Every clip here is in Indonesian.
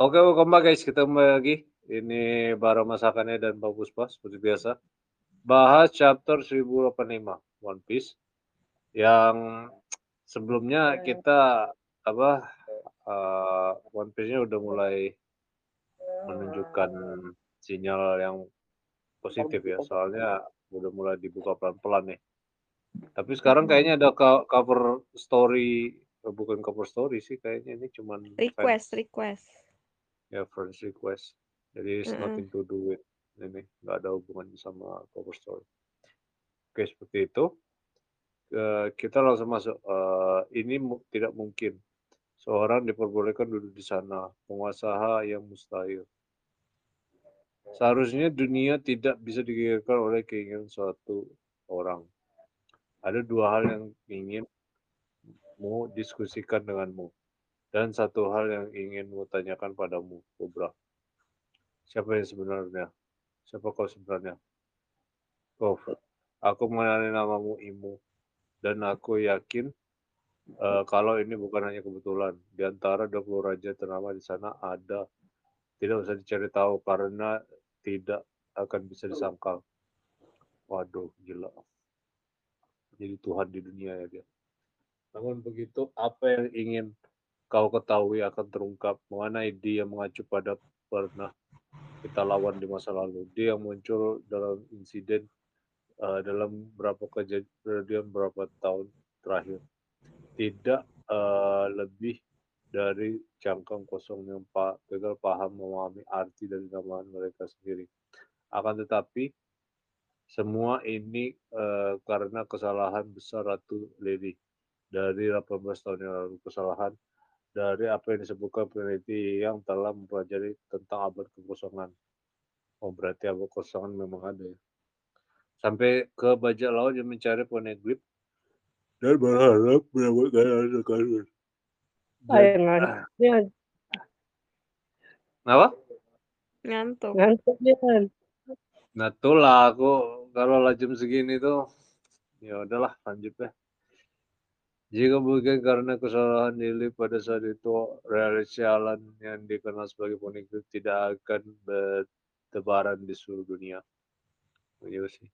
Oke, welcome back guys, kita kembali lagi. Ini Bara Masakannya dan Pak Puspa seperti biasa. Bahas chapter 1085 One Piece. Yang sebelumnya kita apa uh, One Piece-nya udah mulai menunjukkan sinyal yang positif ya. Soalnya udah mulai dibuka pelan-pelan nih. Tapi sekarang kayaknya ada cover story bukan cover story sih kayaknya ini cuman request fans. request ya friends request jadi it's mm -hmm. nothing to do with ini nggak ada hubungannya sama cover story. Oke seperti itu. Uh, kita langsung masuk. Uh, ini mu tidak mungkin. Seorang diperbolehkan duduk di sana. Pengusaha yang mustahil. Seharusnya dunia tidak bisa digerakkan oleh keinginan suatu orang. Ada dua hal yang ingin mau diskusikan denganmu dan satu hal yang ingin mau tanyakan padamu, Cobra. Siapa yang sebenarnya? Siapa kau sebenarnya? Oh, aku mengenali namamu Imu. Dan aku yakin uh, kalau ini bukan hanya kebetulan. Di antara 20 raja ternama di sana ada. Tidak usah dicari tahu karena tidak akan bisa disangkal. Waduh, gila. Jadi Tuhan di dunia ya dia. Namun begitu, apa yang ingin kau ketahui akan terungkap mengenai dia mengacu pada pernah kita lawan di masa lalu. Dia yang muncul dalam insiden uh, dalam beberapa kejadian berapa tahun terakhir. Tidak uh, lebih dari cangkang kosong yang pak gagal paham memahami arti dari nama mereka sendiri. Akan tetapi semua ini uh, karena kesalahan besar Ratu Lady dari 18 tahun yang lalu kesalahan dari apa yang disebutkan peneliti yang telah mempelajari tentang abad kekosongan. Oh berarti abad kekosongan memang ada ya. Sampai ke bajak laut yang mencari poneglyph dan berharap mendapatkan hasil karun. Ayo Kenapa? Ngantuk. Ngantuk dia kan. Nah itulah aku kalau lah jam segini tuh ya udahlah lanjut deh. Jika bukan karena kesalahan Lily pada saat itu, reality Alan yang dikenal sebagai Ponytail tidak akan bertebaran di seluruh dunia. Iya sih.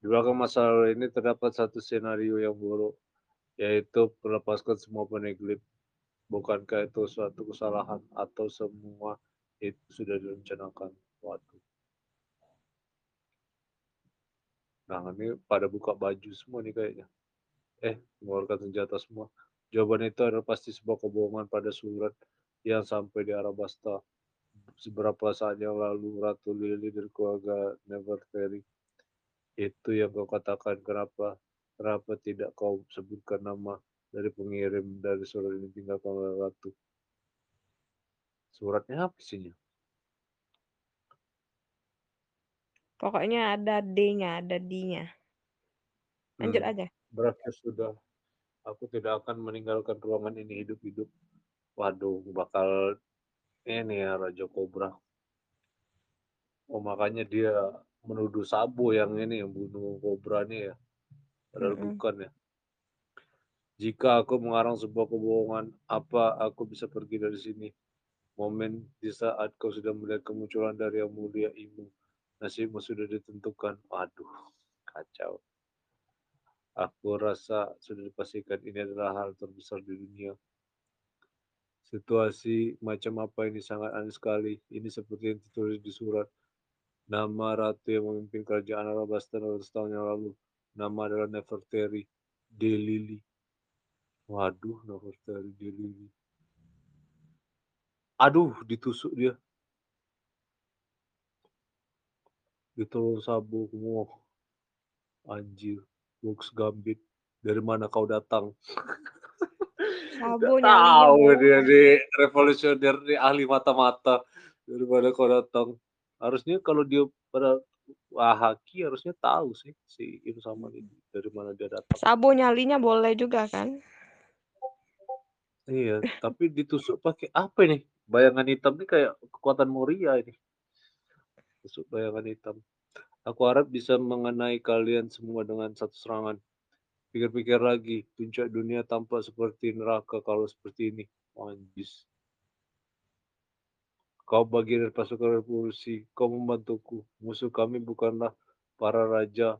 Di belakang masalah ini terdapat satu skenario yang buruk, yaitu melepaskan semua Poneglyph. Bukankah itu suatu kesalahan atau semua itu sudah direncanakan? Waduh. Nah ini pada buka baju semua nih kayaknya eh mengeluarkan senjata semua. Jawaban itu adalah pasti sebuah kebohongan pada surat yang sampai di Arabasta. Seberapa saat yang lalu Ratu Lily dari keluarga Neverferry itu yang kau katakan kenapa kenapa tidak kau sebutkan nama dari pengirim dari surat ini tinggalkan oleh Ratu. Suratnya apa isinya? Pokoknya ada D-nya, ada D-nya. Lanjut hmm. aja berakhir sudah aku tidak akan meninggalkan ruangan ini hidup-hidup. Waduh, bakal ini ya Raja Kobra. Oh makanya dia menuduh Sabo yang ini yang bunuh Kobra ini ya. Padahal mm -hmm. bukan ya. Jika aku mengarang sebuah kebohongan, apa aku bisa pergi dari sini? Momen di saat kau sudah melihat kemunculan dari yang mulia imu, nasibmu sudah ditentukan. Waduh, kacau. Aku rasa sudah dipastikan ini adalah hal terbesar di dunia. Situasi macam apa ini sangat aneh sekali. Ini seperti yang ditulis di surat. Nama ratu yang memimpin kerajaan Arabasta 200 tahun yang lalu. Nama adalah Nefertari Delili. Waduh, Nefertari Delili. Aduh, ditusuk dia. Ditolong sabuk semua. Anjir. Books Gambit. Dari mana kau datang? Sabo tahu dia di revolusioner di ahli mata-mata. Dari mana kau datang? Harusnya kalau dia pada Wahaki harusnya tahu sih si Im sama ini dari mana dia datang. Sabo nyalinya boleh juga kan? Iya, tapi ditusuk pakai apa nih? Bayangan hitam ini kayak kekuatan Moria ini. Tusuk bayangan hitam. Aku harap bisa mengenai kalian semua dengan satu serangan. Pikir-pikir lagi, puncak dunia tampak seperti neraka kalau seperti ini. Anjis. Kau bagian dari pasukan revolusi, kau membantuku. Musuh kami bukanlah para raja,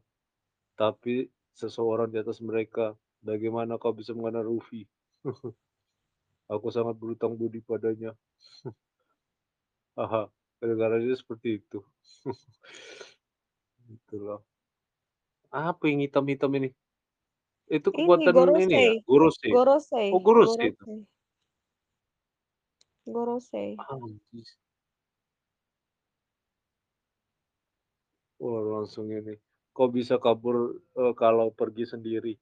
tapi seseorang di atas mereka. Bagaimana kau bisa mengenal Luffy? Aku sangat berutang budi padanya. Haha, kedengarannya seperti itu. Itulah. Apa yang hitam-hitam ini? Itu Ini kekuatan ini ya? Gorosei. Gorosei? Gorosei. Oh, Gorosei itu? Gorosei. Gorosei. Anjis. Oh, langsung ini. Kok bisa kabur, eee, kalau pergi sendiri?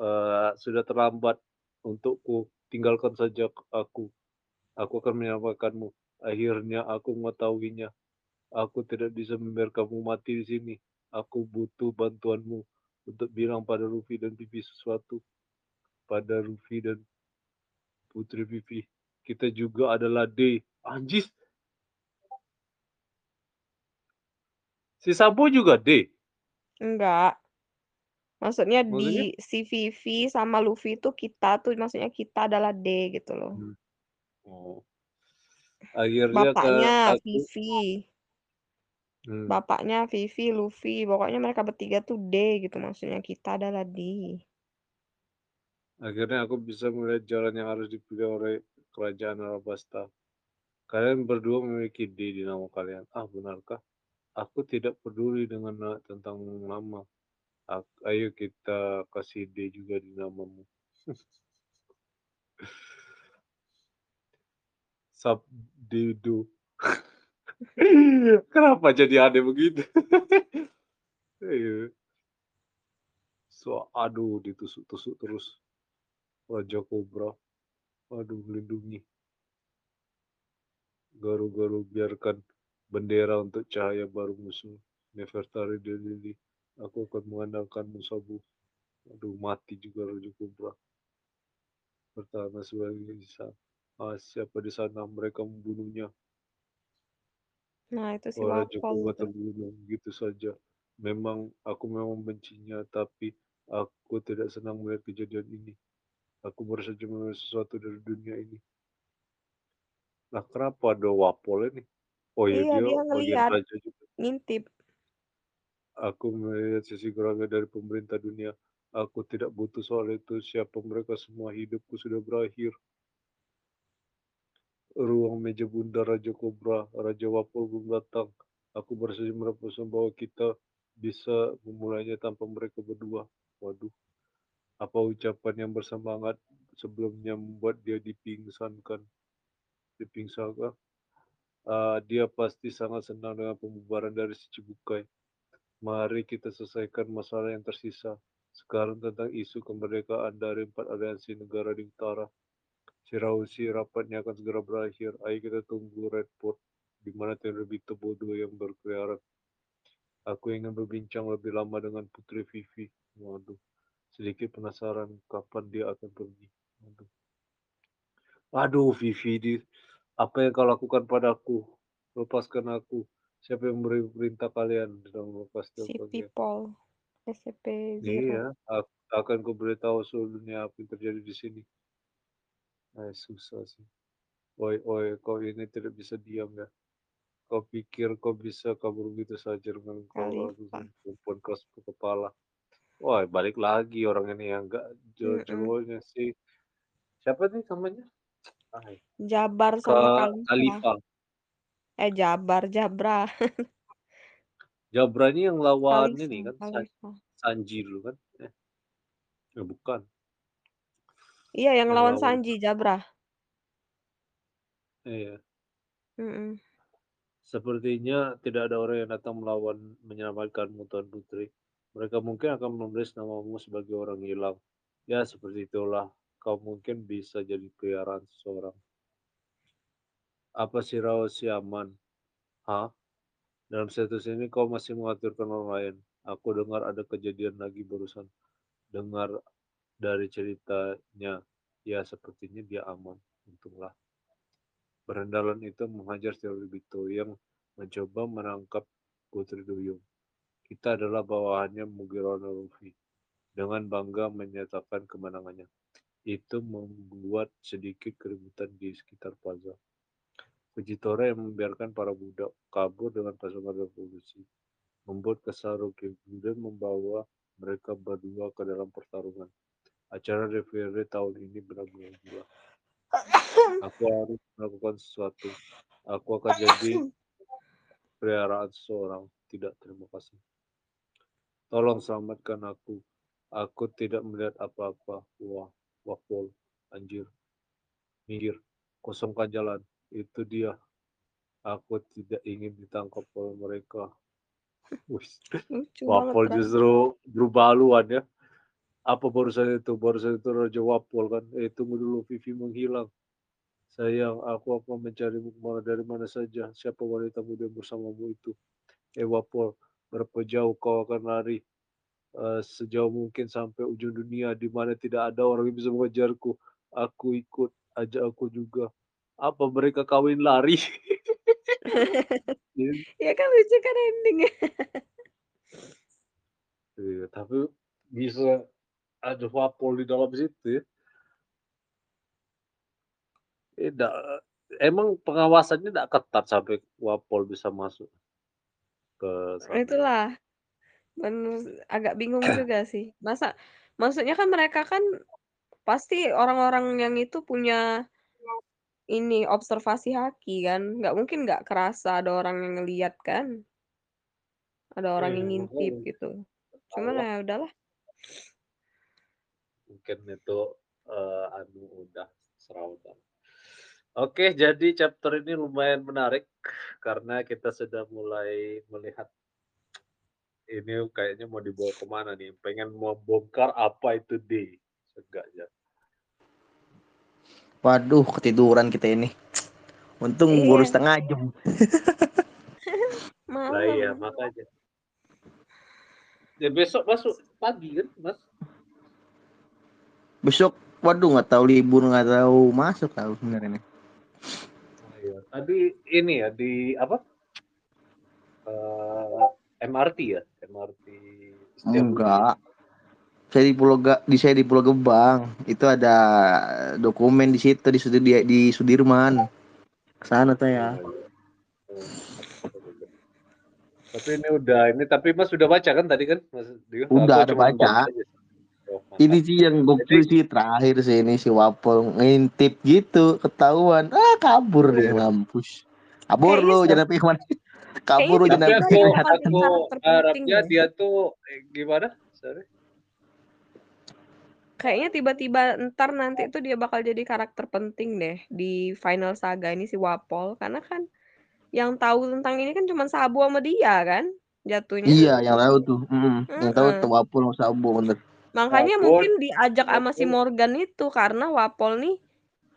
Eee, sudah terlambat untukku, tinggalkan saja aku. Aku akan menyelamatkanmu. Akhirnya aku mengetahuinya. Aku tidak bisa membiarkanmu mati di sini. Aku butuh bantuanmu untuk bilang pada Luffy dan Vivi sesuatu. Pada Luffy dan Putri Vivi. Kita juga adalah D. Anjis! Si Sabo juga D? Enggak. Maksudnya Maksudnya? di si Vivi sama Luffy itu kita tuh maksudnya kita adalah D gitu loh. Hmm. Oh. Akhirnya ke Bapaknya aku Vivi. Hmm. Bapaknya Vivi, Luffy, pokoknya mereka bertiga tuh D gitu maksudnya, kita adalah D. Akhirnya aku bisa melihat jalan yang harus dipilih oleh kerajaan Alabasta. Kalian berdua memiliki D di nama kalian. Ah, benarkah? Aku tidak peduli dengan tentang nama. Ayo kita kasih D juga di namamu. Sabdidu. Kenapa jadi aneh begitu? Iya. So, aduh ditusuk-tusuk terus. Raja Kobra. Aduh, lindungi. Garu-garu biarkan bendera untuk cahaya baru musuh. Nefertari Delili. Aku akan mengandalkanmu, Sabu. Aduh, mati juga Raja Kobra. Pertama sebagai sisa. Ah, siapa di sana? Mereka membunuhnya. Nah, itu si Oh, Raja Wapol Kobra itu. terbunuh begitu saja. Memang aku memang bencinya, tapi aku tidak senang melihat kejadian ini. Aku baru saja mengambil sesuatu dari dunia ini. Lah, kenapa ada Wapol ini? Oh ya, Iya, dia dia bagian ngelihat. raja juga. Ngintip. Aku melihat sisi kurangnya dari pemerintah dunia. Aku tidak butuh soal itu. Siapa mereka semua, hidupku sudah berakhir. Ruang meja bunda Raja Kobra, Raja Wapol belum datang. Aku baru saja merasa bahwa kita bisa memulainya tanpa mereka berdua. Waduh. Apa ucapan yang bersemangat sebelumnya membuat dia dipingsankan? Dipingsankan? Uh, dia pasti sangat senang dengan pembubaran dari si Cibukai. Mari kita selesaikan masalah yang tersisa. Sekarang tentang isu kemerdekaan dari empat aliansi negara di utara. Shiraushi rapatnya akan segera berakhir. Ayo kita tunggu Redport, di mana Tenryubito bodoh yang berkeliaran. Aku ingin berbincang lebih lama dengan Putri Vivi. Waduh, sedikit penasaran kapan dia akan pergi. Waduh. Aduh, Vivi, di, apa yang kau lakukan padaku? Lepaskan aku. Siapa yang memberi perintah kalian dalam melepaskan Si? People. SCP. Iya, akan ku beritahu seluruh dunia apa yang terjadi di sini. Eh, susah sih. Oi, oi, kau ini tidak bisa diam ya. Kau pikir kau bisa kabur begitu saja dengan kau Khalifa. perempuan keras kepala. Wah, balik lagi orang ini yang enggak Mm-mm. jauh-jauhnya sih. Siapa nih namanya? Ay, Jabar Ka sama. Khalifa. Eh, Jabar, Jabra. Jabra ini yang lawan Khalifa, ini kan San- Khalifa. Sanji dulu kan? Eh, eh, bukan. Iya, yang Yang lawan lawan. Sanji, Jabra. Iya. Mm-mm. Sepertinya tidak ada orang yang datang melawan menyelamatkanmu Tuan Putri. Mereka mungkin akan menulis namamu sebagai orang hilang. Ya, seperti itulah. Kau mungkin bisa jadi peliharaan seseorang. Apa si rahasia aman? Hah? Dalam status ini kau masih mengaturkan orang lain. Aku dengar ada kejadian lagi barusan. Dengar dari ceritanya. Ya, sepertinya dia aman. Untunglah. Berendalan itu menghajar Bito yang mencoba menangkap Putri Duyung. Kita adalah bawahannya Mugiwara Luffy. Dengan bangga menyatakan kemenangannya. Itu membuat sedikit keributan di sekitar plaza. Fujitora yang membiarkan para budak kabur dengan pasukan revolusi, membuat Kasaroki kemudian membawa mereka berdua ke dalam pertarungan. Acara referee tahun ini benar-benar gila. Aku harus melakukan sesuatu. Aku akan jadi peliharaan seorang. Tidak, terima kasih. Tolong selamatkan aku. Aku tidak melihat apa-apa. Wah, waffle. Anjir. Minggir. Kosongkan jalan. Itu dia. Aku tidak ingin ditangkap oleh mereka. Banget, justru berubah haluan ya. Apa barusan itu? Barusan itu Raja Waffle kan. Eh, tunggu dulu, Vivi menghilang. Sayang, aku akan mencarimu ke mana dari mana saja. Siapa wanita muda bersamamu itu? Eh, Waffle, berapa jauh kau akan lari? Eh, sejauh mungkin sampai ujung dunia di mana tidak ada orang yang bisa mengejarku. Aku ikut, ajak aku juga. Apa mereka kawin lari? Iya. Ya kan lucu kan endingnya. Iya, tapi bisa ada Wapol di dalam situ ya. Eh, da- emang pengawasannya tidak ketat sampai Wapol bisa masuk ke sana. Itulah. Bener, agak bingung juga sih. Masa maksudnya kan mereka kan pasti orang-orang yang itu punya ini observasi haki kan. Nggak mungkin nggak kerasa ada orang yang ngeliat kan. Ada orang Iya, yang ngintip makanya. gitu. Cuman ya udahlah. Mungkin itu eh, anu udah serawatan. Oke, jadi chapter ini lumayan menarik karena kita sudah mulai melihat ini kayaknya mau dibawa ke mana nih? Pengen membongkar apa itu D? Seenggaknya. Waduh, ketiduran kita ini. Untung Iya. baru setengah jam. Lah iya, makanya. Ya besok masuk pagi kan, Mas? Besok, waduh nggak tahu libur nggak tahu masuk tahu sebenarnya. Oh, iya. Tadi ini ya di apa? Eh, MRT ya, MRT. Enggak. Saya di Pulau Ga, di saya di Pulau Gebang. Itu ada dokumen di situ di Sudir di Sudirman. Ke sana tuh ya. Iya, iya. Tapi ini udah ini tapi Mas sudah baca kan tadi kan Mas Dio? Udah ada baca. baca aja. Oh. Ini sih yang gokil sih terakhir sih ini si Wapol ngintip gitu ketahuan. Ah kabur dia ngampus. Kabur Kayaknya lu jangan pergi ke mana. Kabur lu jangan pergi aku penting harapnya deh. dia tuh eh, gimana? Sorry. Kayaknya tiba-tiba ntar nanti tuh dia bakal jadi karakter penting deh di final saga ini si Wapol karena kan yang tahu tentang ini kan cuma Sabo sama dia kan jatuhnya. Iya, yang tahu tuh. Mm, yang tahu tuh Wapol sama Sabo bener. Makanya Wapol, mungkin diajak sama si Wapol. Morgan itu karena Wapol nih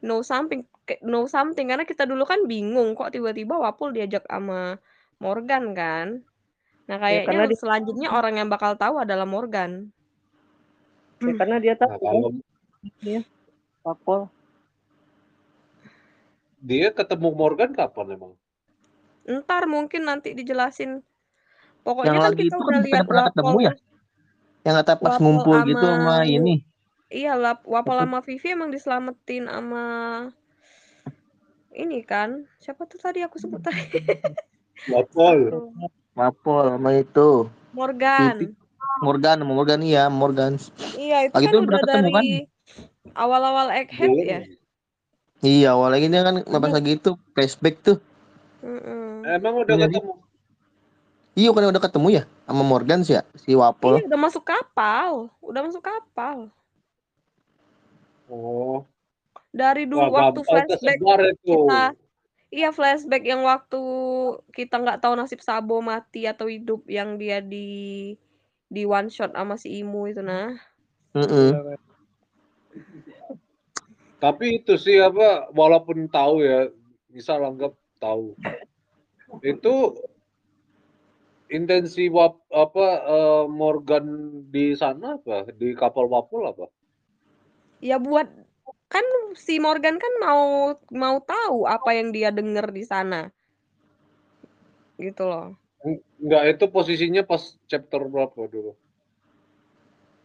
know something kayak know something karena kita dulu kan bingung kok tiba-tiba Wapol diajak sama Morgan kan. Nah, Ya, karena kayaknya dia, selanjutnya orang yang bakal tahu adalah Morgan. ya, karena dia Nah, tahu kalau ya, Wapol. dia ketemu Morgan kapan emang? Ntar mungkin nanti dijelasin. Yang Pokoknya kan lagi kita itu udah kan lihat pernah ketemu Wapol ya? Yang kata pas Wapol ngumpul gitu sama ini. iya lah Wapol sama Vivi emang diselamatin sama ini kan. Siapa tuh tadi aku sebut tadi? Wapol. Wapol sama itu. Vivi Morgan. Morgan Morgan iya, Morgan. Iya, itu Lagi kan itu udah ketemu kan? dari awal-awal Egghead ya. Iya, awal lagi dia kan pas Udah. lagi itu flashback tuh. Mm-mm. Emang udah Iya ketemu. Iya kan udah ketemu ya sama Morgan sih ya, si Wapol. Iya, udah masuk kapal. Udah masuk kapal. Oh, Dari wah dulu waktu gampang flashback kita Iya flashback yang waktu kita nggak tahu nasib Sabo mati atau hidup yang dia di di one shot sama si Imu itu nah. Heeh. Tapi itu sih apa, walaupun tahu ya, misal anggap tahu. Itu intensi wap, apa eh, Morgan di sana apa? Di kapal Wapol apa? Ya buat kan si Morgan kan mau mau tahu apa yang dia denger di sana. Gitu loh. Enggak, itu posisinya pas chapter berapa dulu?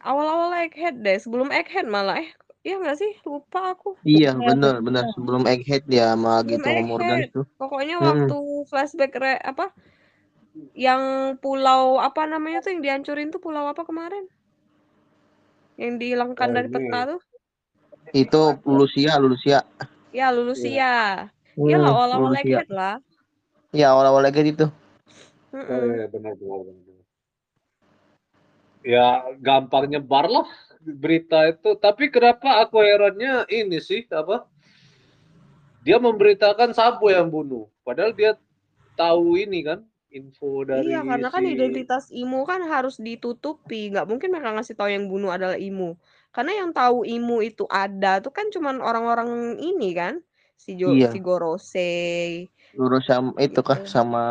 Awal-awal Egghead deh, sebelum Egghead malah eh Iya nggak sih? Lupa aku. Iya, bener. bener sebelum Egghead dia sama gitu Morgan tuh. Pokoknya Mm-mm. waktu flashback re apa yang pulau apa namanya tuh yang dihancurin tuh pulau apa kemarin? Yang dihilangkan Oh, dari peta tuh? Itu Lucia, Lucia. Ya, Lulusia. Hmm, Ya lah awal-awal Lulusia. Egghead lah. Ya awal-awal Egghead itu. Iya benar benar benar. Ya gampang nyebar lah berita itu. Tapi kenapa aku herannya ini sih apa? Dia memberitakan Sabo yang bunuh. Padahal dia tahu ini kan info dari Iya, karena kan si identitas Imu kan harus ditutupi. Nggak mungkin mereka ngasih tahu yang bunuh adalah Imu. Karena yang tahu Imu itu ada tuh kan cuman orang-orang ini kan. Si Jo, Iya. si Gorosei. Lurus sama itu kah Gitu. sama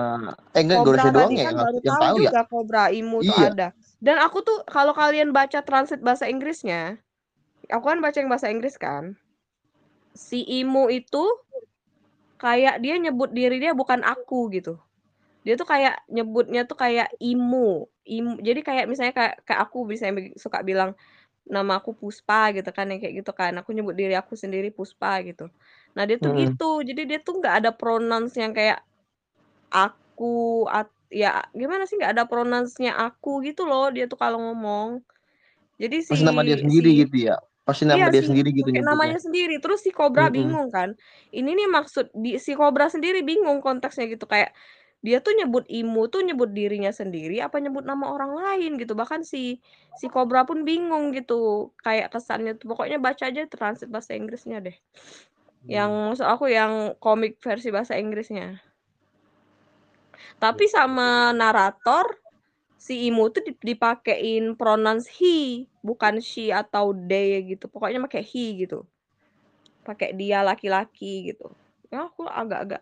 eh enggak Cobra Gorosei doang ya kan yang, baru yang tahu tahu ya. juga Cobra Imu tuh Iya. ada. Dan aku tuh kalau kalian baca translate bahasa Inggrisnya, aku kan baca yang bahasa Inggris kan. Si Imu itu kayak dia nyebut diri dia bukan aku gitu. Dia tuh kayak nyebutnya tuh kayak Imu. Imu. Jadi kayak misalnya kayak, kayak aku bisa suka bilang nama aku Puspa gitu kan yang kayak gitu kan. Aku nyebut diri aku sendiri Puspa gitu. Nah, dia tuh Mm-mm. gitu. Jadi dia tuh nggak ada pronouns yang kayak aku at, ya gimana sih nggak ada pronounsnya aku gitu loh dia tuh kalau ngomong. Jadi si nama dia sendiri si gitu ya. Pasti nama Iya dia sih, sendiri gitu pakai nyebutnya. namanya sendiri. Terus si Cobra Mm-mm. bingung kan. Ini nih maksud di si Cobra sendiri bingung konteksnya gitu kayak dia tuh nyebut Imu tuh nyebut dirinya sendiri apa nyebut nama orang lain gitu. Bahkan si si Cobra pun bingung gitu. Kayak kesannya tuh pokoknya baca aja translate bahasa Inggrisnya deh. Yang Hmm. maksud aku yang komik versi bahasa Inggrisnya. Tapi Iya. sama narator si Imu tuh dip- dipakein pronouns he, bukan she atau they gitu. Pokoknya pakai he gitu. Pakai dia laki-laki gitu. Ya aku agak-agak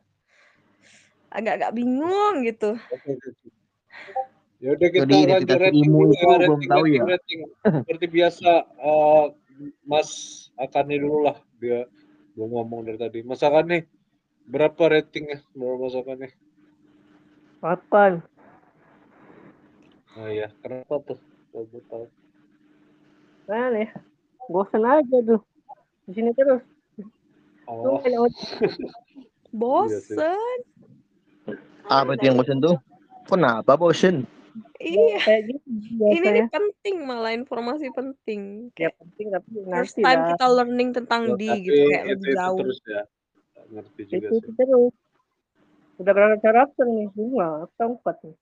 agak-agak bingung gitu. Ya udah kita identitas rating itu ya, belum rating, tahu rating, ya. rating. Seperti biasa, eh, Mas Akani dulu lah, dia belum ngomong dari tadi. Mas Akani, berapa ratingnya menurut Mas Akani? Kapan? Oh iya, kenapa tuh? Boleh tahu. Nah nih, bosan aja tuh. Di sini terus. Oh, out. Bosen. Apa itu yang bosen tuh? Kenapa bosen? Iya. Kayak gitu Ini nih penting malah informasi penting. Ya penting tapi first time lah. kita learning tentang di gitu kayak itu, lebih itu jauh. terus ya. Ngerti juga Itu, itu sih. terus. Udah berapa karakter nih? Lima atau empat nih?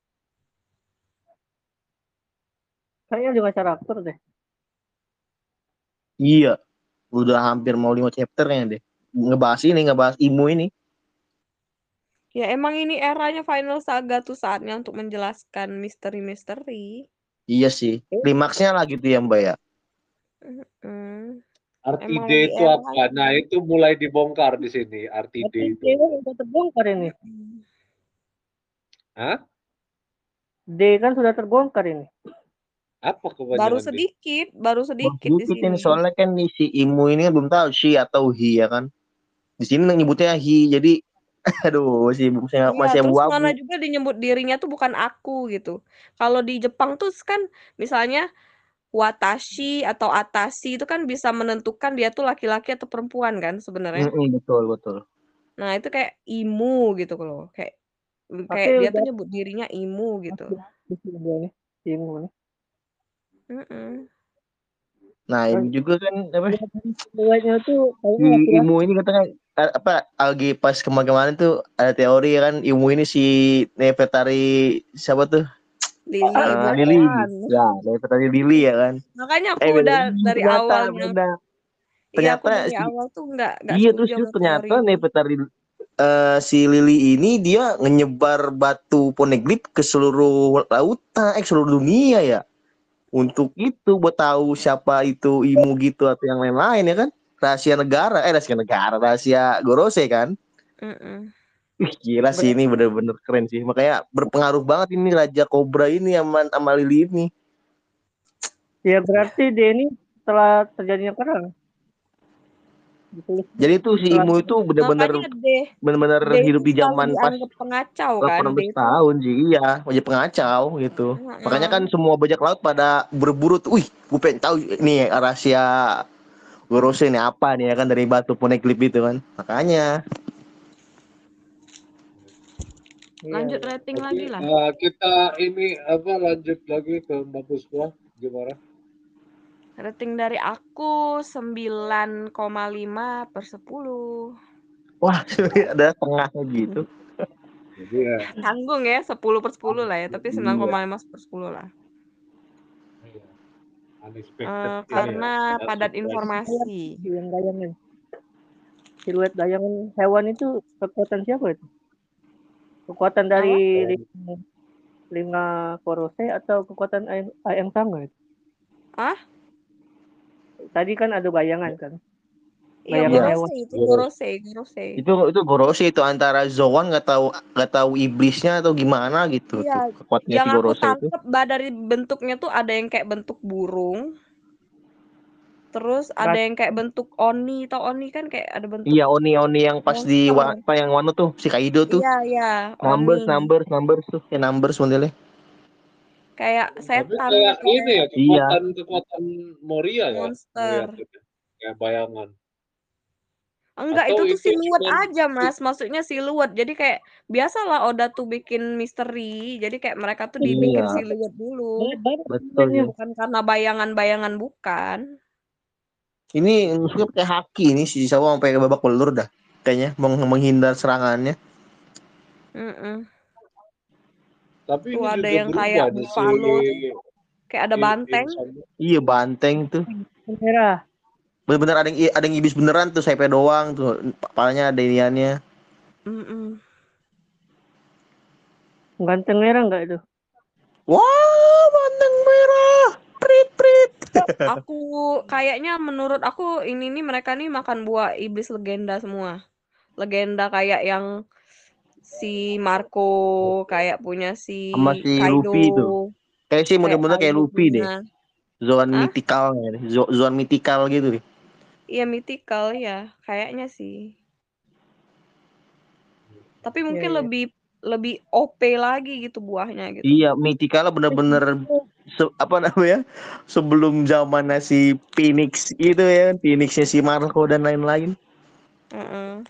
Kayaknya lima karakter deh. Iya. Udah hampir mau lima chapternya deh. Ngebahas ini, ngebahas Imu ini. Ya emang ini eranya Final Saga tuh saatnya untuk menjelaskan misteri-misteri. Iya sih. Klimaksnya lah gitu ya Mbak ya. Hmm. RTD Emang lagi itu era apa? Nah, itu mulai dibongkar di sini, RTD itu. D kan udah terbongkar ini. Hah? D kan sudah terbongkar ini. Apa Baru kepanjangan D? sedikit, baru sedikit di sedikit ini sini. soalnya kan nih si Imu ini kan belum tahu she atau he ya kan. Di sini nyebutnya he jadi aduh si masih Iya, masih terus abu-abu. mana juga dinyebut dirinya tuh bukan aku gitu. Kalau di Jepang tuh kan misalnya watashi atau atashi itu kan bisa menentukan dia tuh laki-laki atau perempuan kan sebenarnya. Mm-mm, betul betul. Nah, itu kayak imu gitu loh. Kayak Tapi kayak dia tuh udah nyebut dirinya imu gitu. di sini dia nih. Nih. Nah ini juga kan apa? Duanya tuh si kayaknya laki-laki. Imu ini katanya apa lagi pas kemarin-kemarin tuh ada teori ya kan Imu ini si Nefertari siapa tuh? Lili. Ah, Lili. Ya Nefertari Lili ya kan. Makanya aku eh udah dari ternyata awalnya beda iya aku ternyata dari si awal tuh nggak nggak iya terus ternyata. Nefertari eh, si Lili ini dia nyebar batu poneglyph ke seluruh lautan eh seluruh dunia ya untuk itu buat tahu siapa itu Imu gitu atau yang lain-lain ya kan? Rahasia negara eh rahasia negara rahasia Gorose kan? Mm-mm. Ih, gila sih ini bener-bener keren sih. Makanya berpengaruh banget ini Raja Cobra ini sama, sama Lili ini. Ya berarti dia ini setelah terjadinya perang. Ditulis jadi tuh si Imu itu bener-bener deh, bener-bener hidup itu di zaman pas pengacau kan, 18 deh itu. tahun sih iya wajah pengacau gitu makanya kan semua bajak laut pada berburu tuh wih gue pengen tahu nih rahasia Gorose ini apa nih ya kan dari batu poneglyph itu kan. Makanya Iya, Lanjut rating lagi lah. eh, kita ini apa lanjut lagi ke Mbak Puspa gimana? Rating dari aku 9,5 per 10. wah ada tengahnya gitu. Jadi ya, Tanggung ya 10 per 10 lah ya, tapi Iya. 9,5 per 10 lah. iya. ya, karena sangat padat informasi. yang dayangan siluet dayangan hewan itu kekuatan siapa itu kekuatan dari linga, linga korose atau kekuatan ayang, ayang sanga itu Hah? Tadi kan ada bayangan kan Iya, Bayangan Gorose hewan. itu Gorose, Gorose. Itu itu Gorose itu antara Zoan nggak tahu nggak tahu iblisnya atau gimana gitu Iya, tuh kekuatannya si Yang aku Gorose itu. tangkep bah dari bentuknya tuh ada yang kayak bentuk burung. Terus ada yang kayak bentuk oni, tau oni kan kayak ada bentuk Iya Oni Oni yang pas di wa- Monster. apa yang Wano tuh si Kaido tuh. Iya, iya, Numbers, oni. numbers, numbers tuh, ya numbers modelnya. Kayak setan kayak gitu. ini ya Iya. kekuatan kekuatan Moria ya. Monster. ngeliatnya. Kayak bayangan. Enggak, Atau itu tuh itu siluet cuman- aja, Mas. Maksudnya siluet. Jadi kayak biasalah Oda tuh bikin misteri. Jadi kayak mereka tuh dibikin Iya. siluet dulu. Betul ya. Bukan karena bayangan-bayangan bukan. Ini maksudnya pakai haki ini si Sawa sampai babak belur dah. Kayaknya meng- menghindar serangannya. Mm-mm. Tapi Tuh ini ada yang kayak buffalo si Kayak ada banteng. Iya banteng tuh. merah Bener-bener ada yang ada yang iblis beneran tuh, sayapnya doang tuh. Kepalanya ada iniannya. Mm-mm. ganteng merah enggak itu Wah, banteng merah. Prit prit. Aku kayaknya menurut aku ini nih mereka nih makan buah iblis legenda semua. Legenda kayak yang si Marco kayak punya si Sama si Kaido. Luffy itu. Kayak sih bener-bener kayak Luffy deh. Zoan Hah? mythical Zo- Zoan mythical gitu deh. Iya mythical ya, kayaknya sih. Tapi mungkin iya. lebih lebih OP lagi gitu buahnya gitu. Iya, mythical bener-bener se- apa namanya? Sebelum zaman si Phoenix itu ya, Phoenixnya si Marco dan lain-lain. Heeh.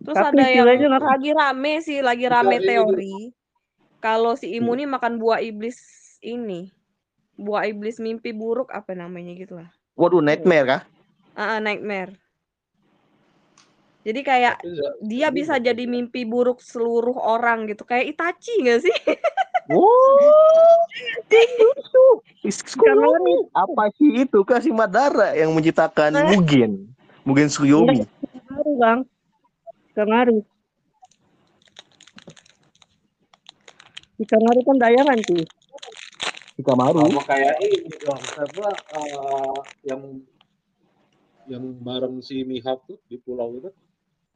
Terus Tapi ada yang lagi rame sih, lagi Bisa rame ini teori. Kalau si Hmm. Imu nih makan buah iblis ini. Buah iblis mimpi buruk apa namanya gitu lah. Waduh, nightmare kah? Ah, ah, nightmare. Jadi kayak dia bisa jadi mimpi buruk seluruh orang gitu. Kayak Itachi gak sih? Wow, itu Tsukuyomi. Apa sih itu kasih Madara yang menciptakan Mugen, Mugen Tsukuyomi. Kangaru bang Kangaru di Kangaru kan dayangan tuh Hikamaru. sama kayak ini dong apa eh, yang yang bareng si Mihawk tuh di pulau itu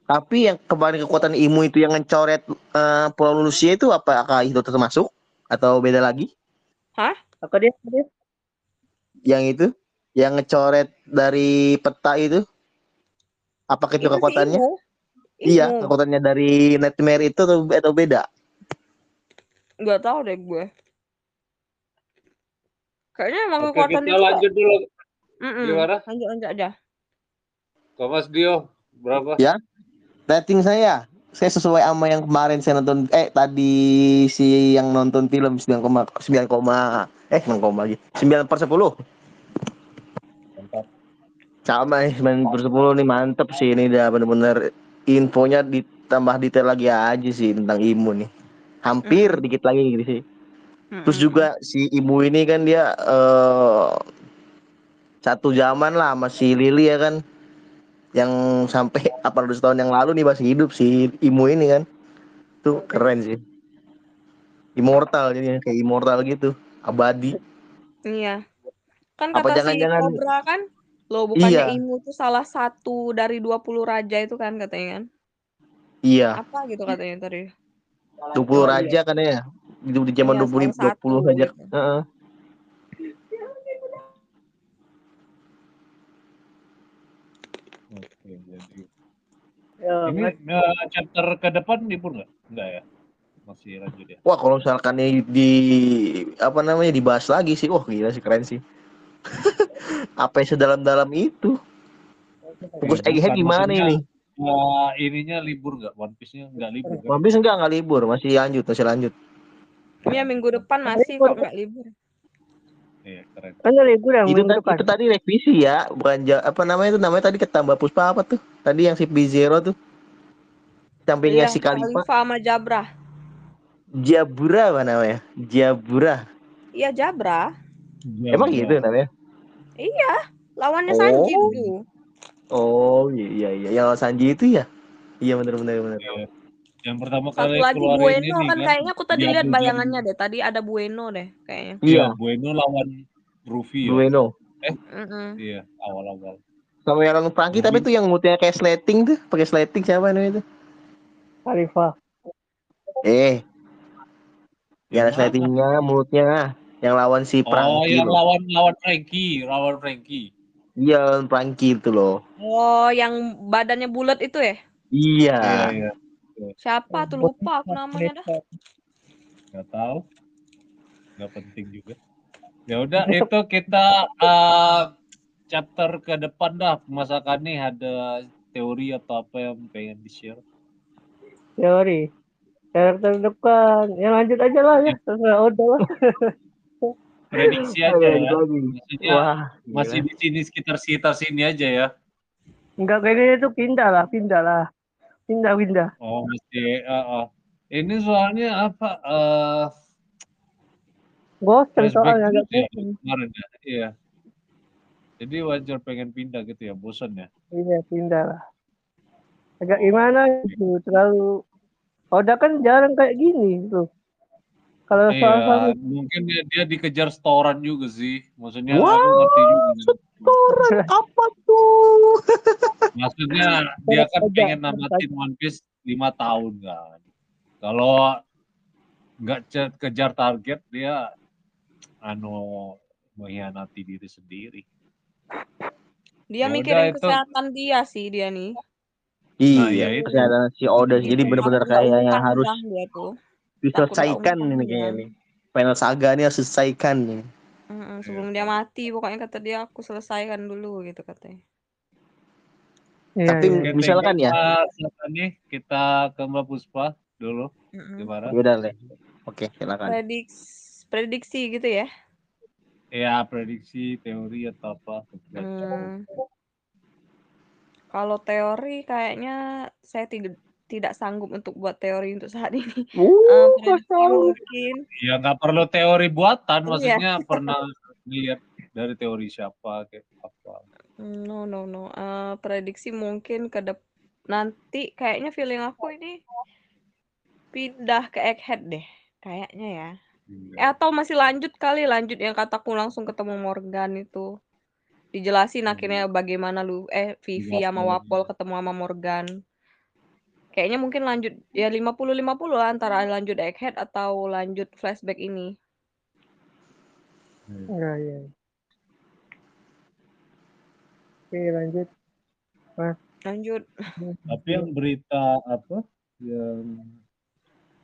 Tapi yang kemarin kekuatan Imu itu yang ngecoret eh, Pulau Lucia itu apakah itu termasuk atau beda lagi? apa dia apa dia Yang itu yang ngecoret dari peta itu? Apakah itu Itu si kekuatannya? Imu. Iya, kekuatannya dari Nightmare itu atau, atau beda? Nggak tahu deh gue. Kayaknya emang oke kekuatan kita itu kok. lanjut dulu gimana Lanjut lanjut aja. Mas Dio berapa Ya. Rating saya, saya sesuai sama yang kemarin saya nonton eh tadi si yang nonton film 9, 9, eh 9, lagi 9 per 10 Mantap. sama nih 9 per 10 nih mantep sih ini udah bener-bener infonya ditambah detail lagi aja sih tentang imun nih. Hampir Mm-mm. dikit lagi gitu sih. Terus Mm-mm. juga si ibu ini kan dia eh satu zaman lah sama si Lily ya kan. Yang sampai 800 tahun yang lalu nih masih hidup si Imu ini kan. Tuh keren sih. Immortal jadi kayak immortal gitu. Abadi. Iya. Kan Apa kata si jangan-jangan- Cobra kan, loh bukannya Iya. Imu tuh salah satu dari 20 raja itu kan katanya kan. iya Apa gitu katanya tadi. 20 raja kan ya hidup di zaman Iya, 20 salah 20 satu saja gitu. Heeh. Oke, jadi ya, ini eh, chapter ke depan libur nggak? Nggak ya? Masih lanjut ya? wah kalau misalkan ini di apa namanya dibahas lagi sih wah gila sih keren sih Apa yang sedalam-dalam itu? Fokus Eh, Egghead gimana ini? Wah, ininya libur nggak? One Piece-nya nggak libur kan? One Piece enggak enggak libur, masih lanjut, masih lanjut. Iya minggu depan masih kok nggak libur. Iya, keren. Kan ada libur yang Itu, minggu kan- depan. itu tadi revisi ya, bukan apa namanya itu namanya tadi ketambah Puspa apa tuh? Tadi yang si B0 tuh. Sampingnya Iya, si Kalifa. Khalifa sama Jabra. Jabura apa namanya? Jabura. Iya Jabra. Emang Iya, gitu namanya? Lawannya Oh. Sanji tuh. Oh iya iya iya. Yang lawan Sanji itu ya? Iya benar benar benar. Iya. Yang pertama Satu kali lagi keluarin Bueno ini kan kan. kayaknya aku tadi lihat bayangannya deh. Tadi ada Bueno deh kayaknya. Iya, Iya, Bueno lawan Ruffy ya. Bueno. Mm-mm. Iya, awal-awal. Sama yang lawan Franky tapi tuh yang mulutnya kayak slating tuh, pakai slating siapa namanya itu? Khalifa. Eh, yang ada Yang slatingnya mulutnya yang lawan si Oh, Franky. yang loh. lawan lawan Frankie, lawan Frankie. Iya, lawan Franky itu loh. Oh, yang badannya bulat itu ya? Iya. Iya, iya. Siapa tuh lupa aku namanya dah. Gak tahu. Gak penting juga. Ya udah itu kita eh, chapter ke depan dah pemasakan nih ada teori atau apa yang pengen di share. Teori. Karakter depan. Yang lanjut aja lah ya. Terserah Oda lah. Prediksi aja ya. Maksudnya Wah, masih di sini sekitar sekitar sini aja ya. Enggak kayak gini tuh pindah lah. Pindah lah. Pindah, pindah. Oh masih. eh, eh. Ini soalnya apa? eh Bosen flashback soalnya. Agak ya kemarin ya. Iya. Jadi wajar pengen pindah gitu ya, bosan ya. Iya, pindah lah. Agak gimana gitu. Terlalu. Oda kan jarang kayak gini tuh. Kalau soal Iya, mungkin dia, dia dikejar setoran juga sih. Maksudnya Wah, aku ngerti juga. Orang apa tuh? Maksudnya dia kan pengen namatin One Piece lima tahun kan. Kalau nggak kejar target dia anu mengkhianati diri sendiri. Dia Ya mikirin udah, itu- kesehatan dia sih dia nih. Nah, ya Iya, itu. kesehatan si Oda jadi Iya. benar-benar Takut nggak kayak yang umpan harus dia tuh. Diselesaikan ini kayaknya nih. Final saga ini harus selesaikan nih. Sebelum dia mati pokoknya kata dia aku selesaikan dulu gitu katanya. Iya, Tapi. Oke, misalkan ya. Satan nih kita ke Mbak Puspa dulu Mm-mm. gimana? Udah deh. Oke, silakan. Prediksi prediksi gitu ya. Ya prediksi teori atau apa? Hmm. Kalau teori kayaknya saya tidak tidak sanggup untuk buat teori untuk saat ini. Eh, Uh, kosong. mungkin Ya nggak perlu teori buatan, Iya. maksudnya pernah lihat dari teori siapa kayak apa. no no no. Eh, prediksi mungkin ke dep nanti kayaknya feeling aku ini pindah ke Egghead deh kayaknya ya. Iya. Eh, atau masih lanjut kali lanjut yang kataku langsung ketemu Morgan itu. Dijelasin akhirnya bagaimana lu eh Vivi sama. Wapol ketemu sama Morgan. Kayaknya mungkin lanjut ya 50-50 lah antara lanjut Egghead atau lanjut flashback ini. Iya, iya. Oke, lanjut. Lanjut. Tapi yang berita apa yang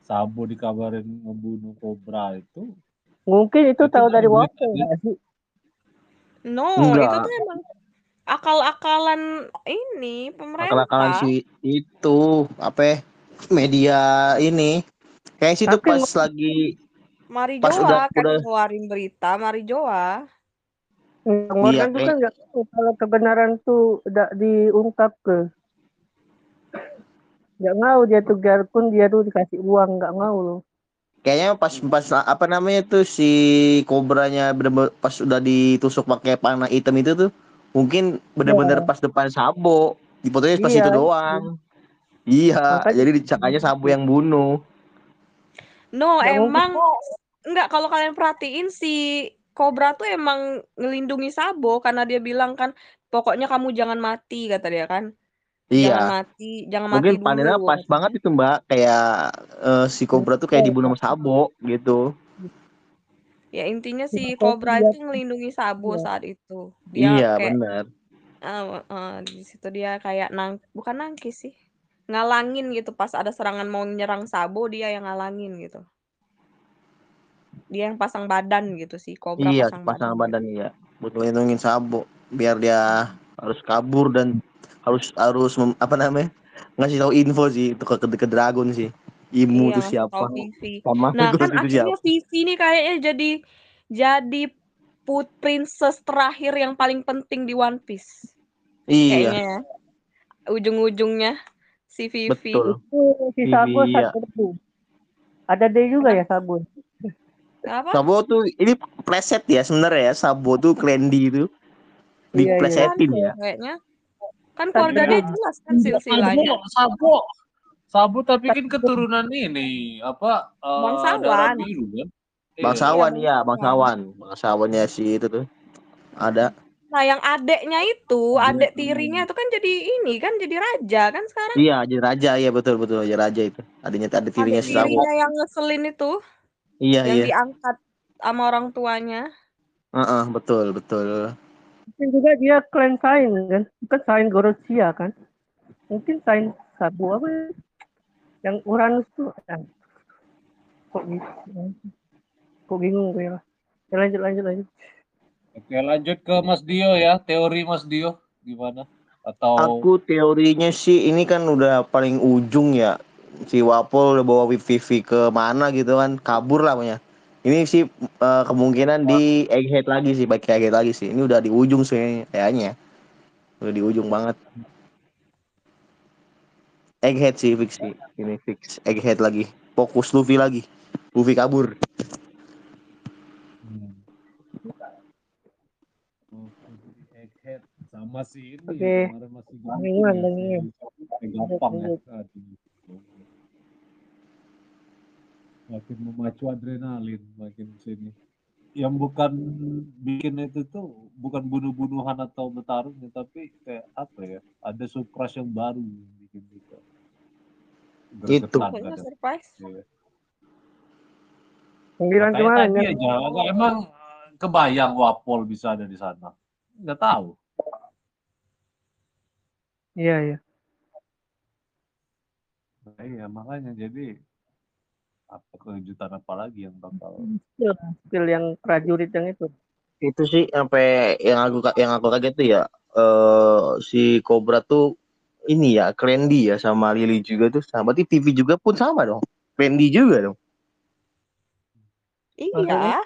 Sabo dikabarin ngebunuh Cobra itu Mungkin itu Itu tahu kan dari Waffle ya? sih? No, Enggak. itu tuh emang akal-akalan ini pemerintah. Akal-akalan si itu apa ya, media ini. Kayak situ Tapi pas lagi Mari Pas Joa udah- kan udah- keluarin berita, Mari Joa. Yang Iya, kayak- kan nggak tahu kalau kebenaran tuh udah diungkap ke. Nggak mau dia tuh biarpun dia tuh dikasih uang nggak mau loh. kayaknya pas pas apa namanya tuh si kobranya bener pas udah ditusuk pakai panah hitam itu tuh mungkin bener-bener pas depan Sabo. Dipoto pas Iya, itu doang. Iya Makanya- jadi dicakanya Sabo yang bunuh. No, mungkin. emang enggak kalau kalian perhatiin si Cobra tuh emang ngelindungi Sabo karena dia bilang kan pokoknya kamu jangan mati kata dia kan. Jangan iya mati, jangan mungkin mati panennya dulu. pas banget itu mbak. Kayak eh, si kobra tuh kayak dibunuh sama Sabo gitu Ya intinya si Iya, Cobra iya. itu ngelindungi Sabo Iya. saat itu. Dia iya kayak benar eh, eh, di situ dia kayak nang bukan nangkis sih. Ngalangin gitu pas ada serangan mau nyerang Sabo dia yang ngalangin gitu. Dia yang pasang badan gitu sih, Cobra iya pasang pasangan badan. badan iya buat ngelindungin Sabo biar dia harus kabur dan harus harus mem- apa namanya ngasih tahu info sih itu ke, ke, ke Dragon sih Imu Iya, tuh siapa Vivi. sama Nah, kan itu akhirnya siapa Vivi nih kayaknya jadi jadi put princess terakhir yang paling penting di One Piece. iya Kayaknya ya. Ujung-ujungnya si Vivi. betul Itu si Sabo iya. Ada D juga ya Sabo. Apa? Sabo tuh ini preset ya sebenarnya ya Sabo tuh Clandy itu Iya, iya. diplesetin ya Kayaknya. Kan keluarga dia jelas kan silsilahnya. Sabo, Sabo, Sabo tapi kan keturunan ini apa? eh, Bangsawan. darah biru kan? Iya. bangsawan Iya, ya bangsawan bangsawannya si itu tuh ada Nah, yang adeknya itu, adek tirinya itu kan jadi ini kan jadi raja kan sekarang. iya jadi raja iya betul betul jadi raja itu adanya ada tirinya Adek si tirinya yang ngeselin itu, iya yang iya diangkat sama orang tuanya. Heeh, betul betul Mungkin juga dia clan Sain kan. Bukan Sain Gorosia kan. Mungkin Sain Sabo apa ya? Yang Uranus tuh. ah, Kok gitu? Kok bingung gue ya. Ya, lanjut lanjut lanjut. Oke, lanjut ke Mas Dio ya. Teori Mas Dio gimana? Atau Aku teorinya sih ini kan udah paling ujung ya. Si Wapol udah bawa Vivi ke mana gitu kan, kabur lah pokoknya. Ini sih eh, kemungkinan di egghead lagi sih, baik egghead lagi sih. Ini udah di ujung sih kayaknya. Udah di ujung banget. Egghead sih fix sih. Ini fix egghead lagi. Fokus Luffy lagi. Luffy kabur. Hmm. Egghead sama si ini Oke. kemarin masih gampang ya. Makin memacu adrenalin makin sini. Yang bukan bikin itu tuh bukan bunuh-bunuhan atau bertarung ya, tapi kayak apa ya? Ada surprise yang baru yang bikin kita. Itu. Surprise. Iya. Panggilan kemarin tadi ya. aja, emang eh, kebayang Wapol bisa ada di sana. Nggak tahu. Iya iya. Nah, iya, makanya jadi apa kejutan apa lagi yang bakal Skill, skill yang prajurit yang itu. itu sih sampai yang aku yang aku kaget tuh ya eh si Cobra tuh ini ya Clandy ya sama Lily juga tuh sama. Berarti TV juga pun sama dong. Clandy juga dong. Iya.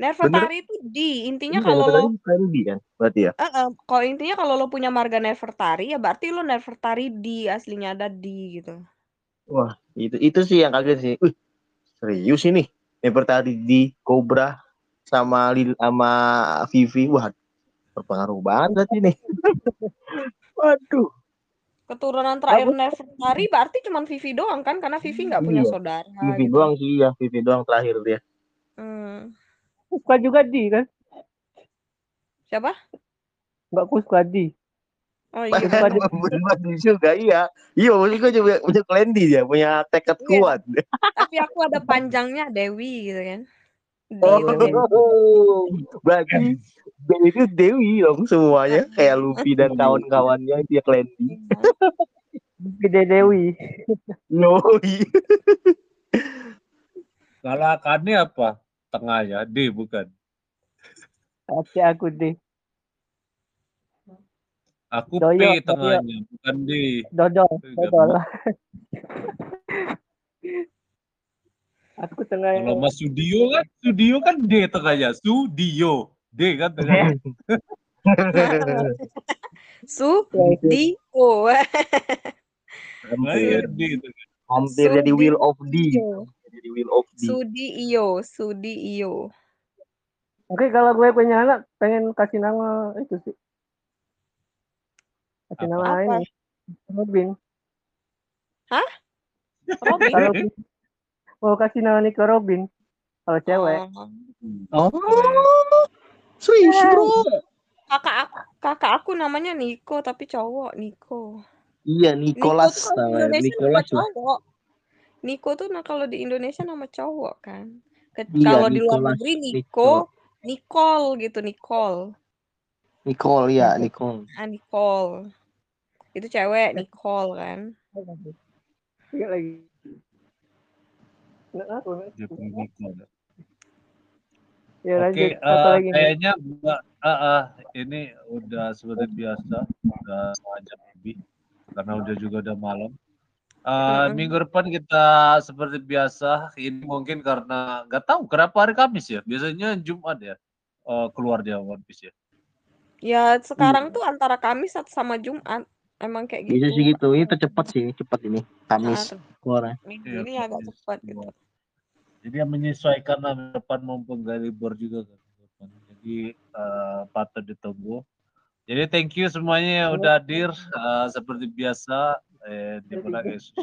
Nefertari itu di intinya Iya, kalau lo Clandy kan berarti ya? Eh, eh, kalau intinya kalau lo punya marga Nefertari ya berarti lo Nefertari di aslinya ada di gitu. wah itu itu sih yang kaget sih. Wih, serius ini. Nefertari di Cobra sama Lil sama Vivi. Wah berpengaruh banget nih waduh Keturunan terakhir Nefertari berarti cuma Vivi doang kan karena Vivi nggak punya Iya. saudara Vivi gitu. doang sih ya Vivi doang terakhir dia Hmm. Kuska juga di kan. Siapa? Mbak Kuska di. Oh iya. Bener juga iya iya maksud gue juga punya Clandy dia punya tekad Iya. kuat Tapi aku ada panjangnya Dewi gitu kan. Oh, Dewi. berarti Dewi itu Dewi dong semuanya kayak Luffy dan kawan-kawannya dia Clandy. Gede Dewi. Yoi. galakannya apa tengahnya D bukan Hati aku deh. aku Doyo, P Doyo. tengahnya bukan D Dodol. Dodol. aku tengah kalau Mas Sudio kan Sudio kan D tengahnya Sudio D kan tengahnya Su di O. nah, ya, D tengahnya. Hampir jadi. Will of D. Jadi Will of D. Sudi Iyo, Sudi Iyo. Oke, kalau gue punya anak pengen kasih nama itu sih. Kasih Apa? nama Apa? ini. Robin. Robin. Kalau mau kasih nama Nico Robin. Kalau cewek. Oh. Oh, serius bro? Kakak aku, kakak aku namanya Niko tapi cowok Niko. Iya Niko Nicholas tuh kalau di namanya. Nicholas cowok. Niko tuh nah kalau di Indonesia nama cowok kan. Ke- Iya, kalau di luar negeri Nico. Niko, Nicole gitu Nicole. Nicole ya Nicole. Ah Nicole. Itu cewek Nicole kan. Iya lagi. Nggak aku. nggak Dia aku. punya Nicole. Ya Oke, eh, Apa lagi nih? kayaknya gua, ah, ah, ini udah seperti biasa, udah jam lebih, karena udah juga udah malam. Eh, Mm-mm. minggu depan kita seperti biasa, ini mungkin karena nggak tahu kenapa hari Kamis ya, biasanya Jumat ya eh, keluar dia One Piece ya. Ya sekarang tuh antara Kamis atau sama Jumat. Emang kayak Bisa gitu. sih gitu. Ini tercepat sih, cepat ini. Kamis Nah, keluarnya. minggu Iya, ini agak cepat keluar. gitu. Jadi yang menyesuaikan lah depan mumpung gak libur juga kan. Jadi eh, patut ditunggu. Jadi thank you semuanya yang udah hadir Eh, seperti biasa. Eh, di Yesus.